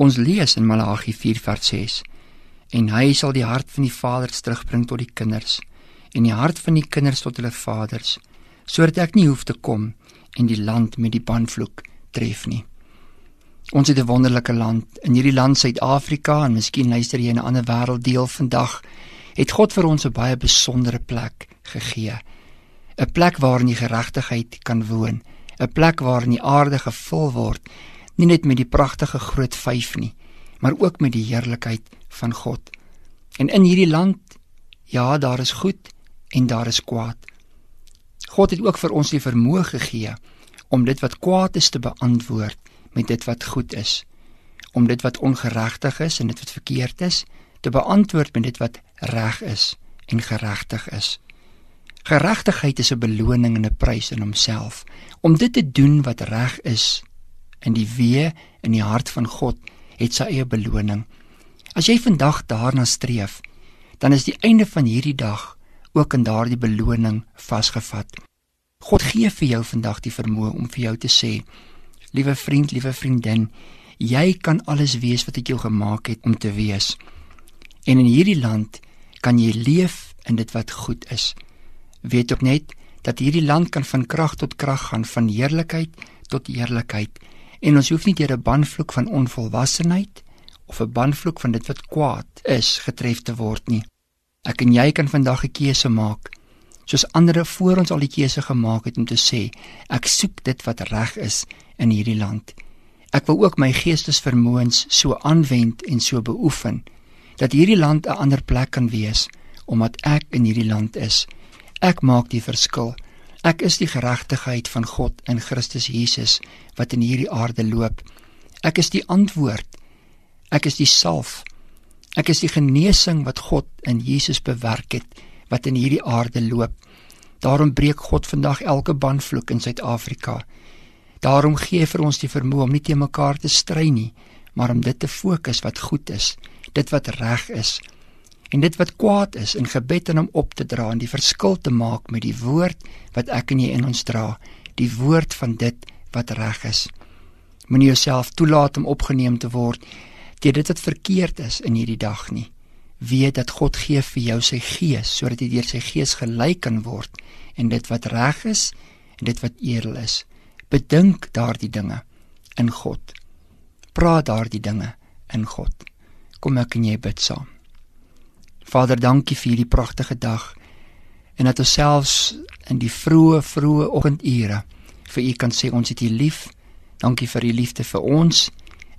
Ons lees in Malagi 4:6 en hy sal die hart van die vaders terugbring tot die kinders en die hart van die kinders tot hulle vaders sodat ek nie hoef te kom en die land met die banvloek tref nie. Ons het 'n wonderlike land. In hierdie land Suid-Afrika en miskien luister jy in 'n ander wêrelddeel vandag, het God vir ons 'n baie besondere plek gegee. 'n Plek waarin die geregtigheid kan woon, 'n plek waarin die aarde gevul word, nie net met die pragtige groot vyf nie, maar ook met die heerlikheid van God. En in hierdie land, ja, daar is goed en daar is kwaad. God het ook vir ons die vermoë gegee om dit wat kwaad is te beantwoord met dit wat goed is om dit wat ongeregtig is en dit wat verkeerd is te beantwoord met dit wat reg is en geregtig is. Geregtigheid is 'n beloning en 'n prys in homself om dit te doen wat reg is in die wee in die hart van God het sy eie beloning. As jy vandag daarna streef, dan is die einde van hierdie dag ook in daardie beloning vasgevat. God gee vir jou vandag die vermoë om vir jou te sê: Liewe vriend, liewe vriendin, jy kan alles wees wat ek jou gemaak het om te wees. En in hierdie land kan jy leef in dit wat goed is. Weet ook net dat hierdie land kan van krag tot krag gaan, van heerlikheid tot heerlikheid. En ons hoef nie deur 'n banvloek van onvolwassenheid of 'n banvloek van dit wat kwaad is getref te word nie. Ek en jy kan vandag 'n keuse maak soos ander voor ons al die keuse gemaak het om te sê ek soek dit wat reg is in hierdie land. Ek wil ook my geestesvermoëns so aanwend en so beoefen dat hierdie land 'n ander plek kan wees omdat ek in hierdie land is. Ek maak die verskil. Ek is die geregtigheid van God in Christus Jesus wat in hierdie aarde loop. Ek is die antwoord. Ek is die salf. Ek is die genesing wat God in Jesus bewerk het wat in hierdie aarde loop. Daarom breek God vandag elke banvloek in Suid-Afrika. Daarom gee vir ons die vermoë om nie te mekaar te stry nie, maar om dit te fokus wat goed is, dit wat reg is en dit wat kwaad is in gebed en om op te dra en die verskil te maak met die woord wat ek en jy in ons dra, die woord van dit wat reg is. Moenie jouself toelaat om opgeneem te word deur dit wat verkeerd is in hierdie dag nie. Weet dat God gee vir jou sy gees sodat jy deur sy gees gelei kan word en dit wat reg is en dit wat edel is bedink daardie dinge in God. Praat daardie dinge in God. Kom ek en jy bid saam. Vader, dankie vir hierdie pragtige dag en dat ons selfs in die vroeë vroeë oggendure vir u kan sê ons het u lief. Dankie vir u liefde vir ons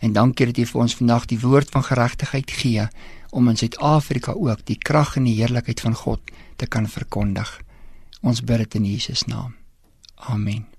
en dankie dat u vir ons vandag die woord van geregtigheid gee om in Suid-Afrika ook die krag en die heerlikheid van God te kan verkondig. Ons bid dit in Jesus naam. Amen.